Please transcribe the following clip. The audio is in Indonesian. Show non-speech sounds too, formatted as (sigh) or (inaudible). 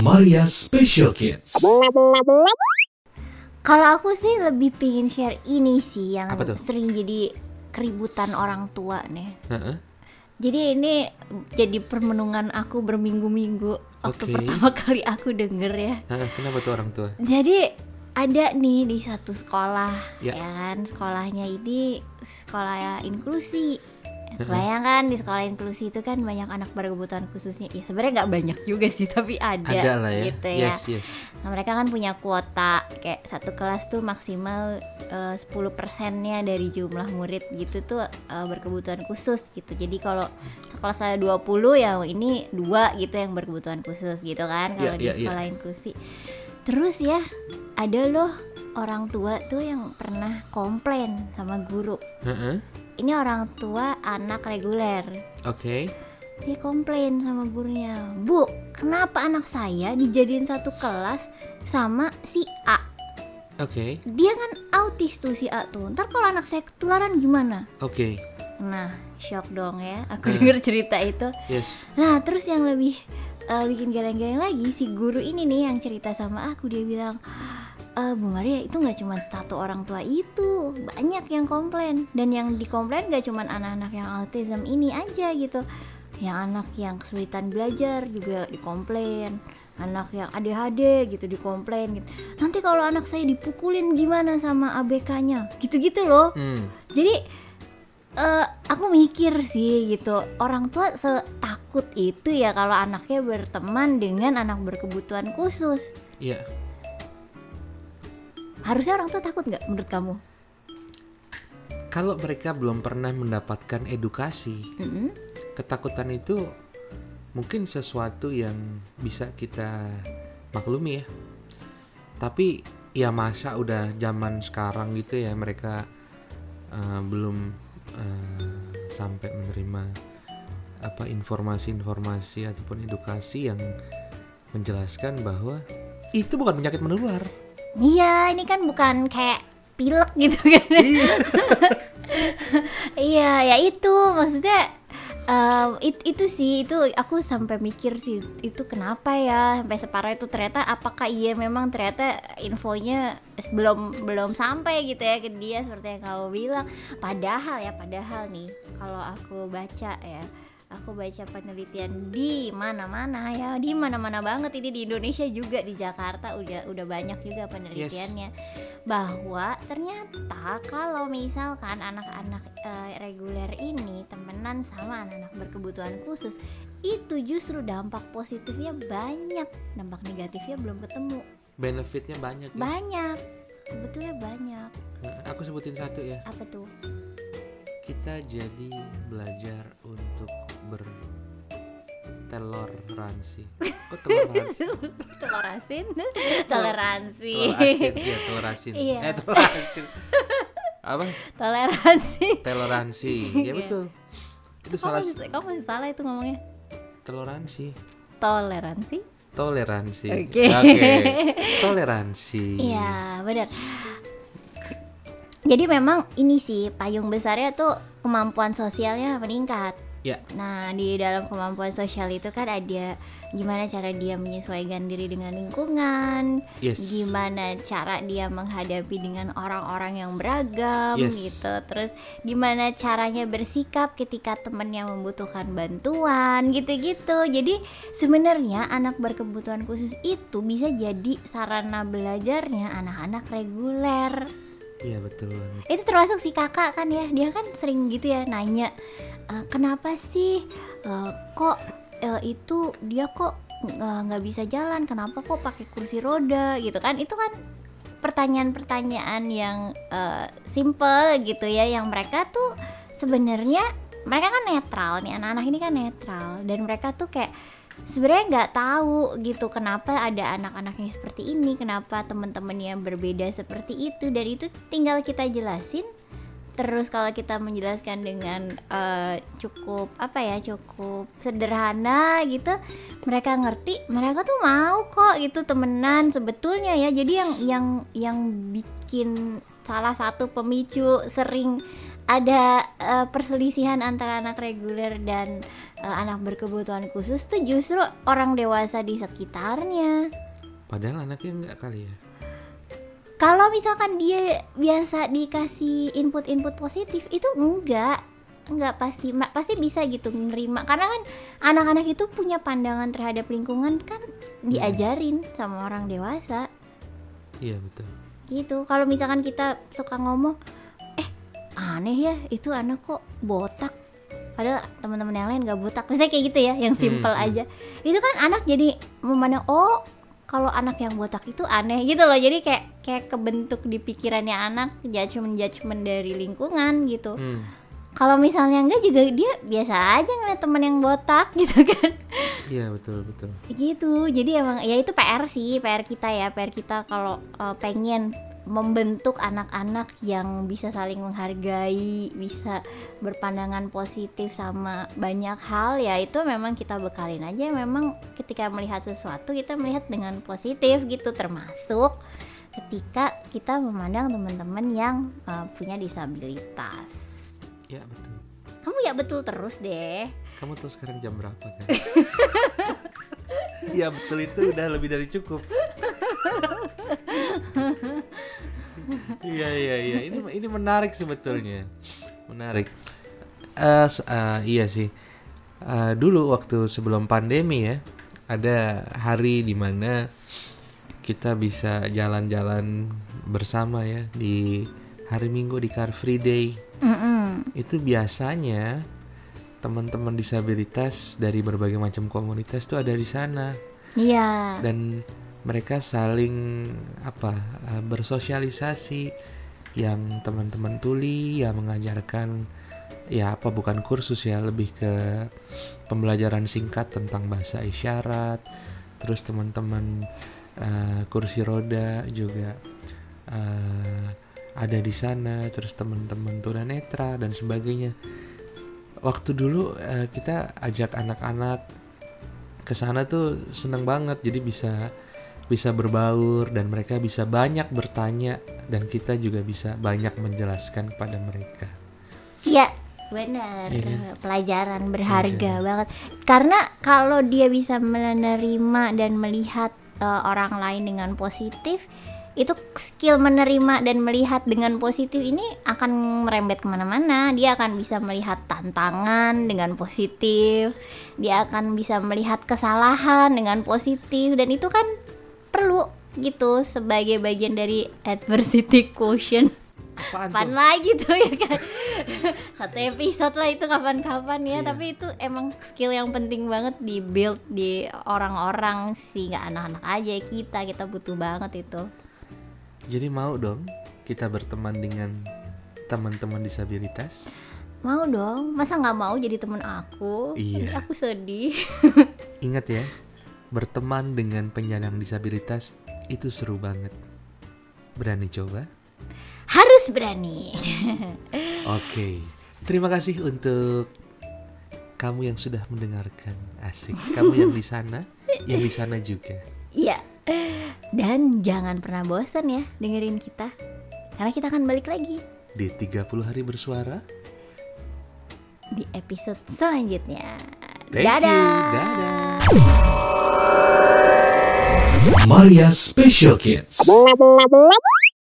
Maria Special Kids. Kalau aku sih lebih pingin share ini sih yang Apa tuh? sering jadi keributan orang tua nih. Heeh. Jadi ini jadi permenungan aku berminggu-minggu waktu Oke. pertama (laughs) kali aku denger ya. Heeh, kenapa tuh orang tua? Jadi ada nih di satu sekolah Ya. ya kan sekolahnya ini sekolah inklusi. (laughs) Bayangkan di sekolah inklusi itu kan banyak anak berkebutuhan khususnya. Ya sebenarnya nggak banyak juga sih tapi ada, Ada lah ya. gitu ya. Yes, yes. Nah, mereka kan punya kuota kayak satu kelas tuh maksimal eh, 10 persennya dari jumlah murid gitu tuh eh, berkebutuhan khusus gitu. Jadi kalau sekolah saya 20 ya ini dua gitu yang berkebutuhan khusus gitu kan kalau Iya, di iya, iya. sekolah inklusi. Terus ya ada loh orang tua tuh yang pernah komplain sama guru. Heeh. Ini orang tua anak reguler. Oke. Dia komplain sama gurunya, Bu, kenapa anak saya dijadiin satu kelas sama si A? Oke. Dia kan autis tuh si A tuh. Ntar kalau anak saya ketularan gimana? Oke. Nah, shock dong ya. Aku Hmm. denger cerita itu. Yes. Nah, terus yang lebih eh, bikin geleng-geleng lagi si guru ini nih yang cerita sama aku dia bilang, "Eh, Bu Maria itu nggak cuma satu orang tua itu, banyak yang komplain dan yang dikomplain gak cuma anak-anak yang autism ini aja gitu, yang anak yang kesulitan belajar juga dikomplain." anak yang ADHD gitu dikomplain gitu. Nanti kalau anak saya dipukulin gimana sama ABK-nya? Gitu-gitu loh. Hmm. Jadi eh aku mikir sih gitu orang tua setakut itu ya kalau anaknya berteman dengan anak berkebutuhan khusus Iya. Harusnya orang tua takut nggak menurut kamu? Kalau mereka belum pernah mendapatkan edukasi, Mm-mm. ketakutan itu mungkin sesuatu yang bisa kita maklumi ya. Tapi ya masa udah zaman sekarang gitu ya mereka eh, belum eh, sampai menerima apa informasi-informasi ataupun edukasi yang menjelaskan bahwa itu bukan penyakit menular. Iya ini kan bukan kayak pilek gitu (laughs) kan? Iya. iya ya itu maksudnya eh, it- itu sih itu aku sampai mikir sih itu kenapa ya sampai separah itu ternyata apakah iya memang ternyata infonya belum belum sampai gitu ya ke dia seperti yang kamu bilang padahal ya padahal nih kalau aku baca ya aku baca penelitian di mana-mana ya. Di mana-mana banget ini di Indonesia juga di Jakarta udah udah banyak juga penelitiannya. Bahwa ternyata kalau misalkan anak-anak eh, reguler ini temenan sama anak-anak berkebutuhan khusus itu justru dampak positifnya banyak. Dampak negatifnya belum ketemu. Benefitnya banyak. ya. banyak. Sebetulnya banyak. Nah, Aku sebutin satu ya. apa tuh? Kita jadi belajar untuk bertoleransi. (laughs) Kok toleransi? toleransi Telur asin, ya telur asin. Iya. Eh telur asin. Apa? toleransi Toleransi. (laughs) Ya Iya. betul. Itu kamu salah masih, kamu masih salah itu ngomongnya toleransi. toleransi Toleransi. Oke. (laughs) Toleransi. Iya, benar. Jadi memang ini sih payung besarnya tuh kemampuan sosialnya meningkat. Ya. Nah, di dalam kemampuan sosial itu kan ada gimana cara dia menyesuaikan diri dengan lingkungan, Yes. gimana cara dia menghadapi dengan orang-orang yang beragam Yes. gitu. Terus gimana caranya bersikap ketika temennya membutuhkan bantuan gitu-gitu. Jadi sebenarnya anak berkebutuhan khusus itu bisa jadi sarana belajarnya anak-anak reguler. Iya betul. Itu termasuk si kakak kan ya, dia kan sering gitu ya nanya, "Eh, kenapa sih? Eh, kok eh, itu dia kok nggak bisa jalan, kenapa kok pakai kursi roda? Gitu kan? Itu kan pertanyaan-pertanyaan yang eh, simple gitu ya, yang mereka tuh sebenarnya mereka kan netral nih, anak-anak ini kan netral. Dan mereka tuh kayak sebenarnya nggak tahu gitu kenapa ada anak-anaknya seperti ini kenapa teman-temannya berbeda seperti itu. Dan itu tinggal kita jelasin terus kalau kita menjelaskan dengan eh, cukup apa ya cukup sederhana gitu mereka ngerti mereka tuh mau kok gitu temenan sebetulnya ya jadi yang yang yang bikin salah satu pemicu sering ada eh, perselisihan antara anak reguler dan eh, anak berkebutuhan khusus tuh justru orang dewasa di sekitarnya. Padahal anaknya enggak kali ya. Kalau misalkan dia biasa dikasih input-input positif itu enggak. Enggak pasti pasti bisa gitu menerima karena kan anak-anak itu punya pandangan terhadap lingkungan kan diajarin sama orang dewasa. Iya betul. gitu. Kalau misalkan kita suka ngomong eh aneh ya itu anak kok botak. Padahal teman-teman yang lain gak botak. Misalnya kayak gitu ya yang simple Hmm, hmm. aja. Itu kan anak jadi memandang oh kalau anak yang botak itu aneh gitu loh. Jadi kayak kayak kebentuk di pikirannya anak judgement judgement dari lingkungan gitu. Hmm. kalau misalnya enggak juga dia biasa aja ngeliat teman yang botak (laughs) gitu kan. Iya betul betul. gitu. Jadi emang ya itu PR sih PR kita ya. PR kita kalau uh, pengen membentuk anak-anak yang bisa saling menghargai bisa berpandangan positif sama banyak hal ya itu memang kita bekalin aja memang ketika melihat sesuatu kita melihat dengan positif gitu termasuk ketika kita memandang teman-teman yang uh, punya disabilitas Iya betul. kamu ya betul terus deh Kamu tahu sekarang jam berapa kan? Iya (laughs) betul itu udah lebih dari cukup. (laughs) Iya iya iya ini ini menarik sebetulnya menarik. S- eh, iya sih. Eh, dulu waktu sebelum pandemi ya ada hari di mana kita bisa jalan-jalan bersama ya di hari Minggu di Car Free Day Mm-mm. itu biasanya teman-teman disabilitas dari berbagai macam komunitas tuh ada di sana iya dan mereka saling apa eh, bersosialisasi. Yang teman-teman tuli yang mengajarkan ya apa bukan kursus ya lebih ke pembelajaran singkat tentang bahasa isyarat. Terus teman-teman eh, kursi roda juga eh, ada di sana. Terus teman-teman tunanetra dan sebagainya. Waktu dulu eh, kita ajak anak-anak ke sana tuh seneng banget. Jadi bisa bisa berbaur dan mereka bisa banyak bertanya dan kita juga bisa banyak menjelaskan kepada mereka. Iya, benar. Kan? Pelajaran berharga Pelajaran. banget. Karena kalau dia bisa menerima dan melihat eh, orang lain dengan positif, itu skill menerima dan melihat dengan positif ini akan merembet ke mana-mana. Dia akan bisa melihat tantangan dengan positif. Dia akan bisa melihat kesalahan dengan positif dan itu kan perlu gitu sebagai bagian dari adversity quotient. Apaan Kapan tuh? lagi tuh ya kan (laughs) Satu episode lah itu kapan-kapan ya Iya. Tapi itu emang skill yang penting banget di build di orang-orang sih nggak anak-anak aja kita Kita butuh banget itu Jadi mau dong kita berteman dengan teman-teman disabilitas? Mau dong, masa nggak mau jadi temen aku Iya. Nanti aku sedih Ingat ya, (laughs) berteman dengan penyandang disabilitas itu seru banget. Berani coba? Harus berani (laughs) Oke, terima kasih untuk kamu yang sudah mendengarkan. Asik, kamu yang di sana, yang di sana juga. Iya Dan jangan pernah bosan ya dengerin kita Karena kita akan balik lagi Di 30 hari bersuara. di episode selanjutnya Thank you. Dadah Dadah. Maria Special Kids.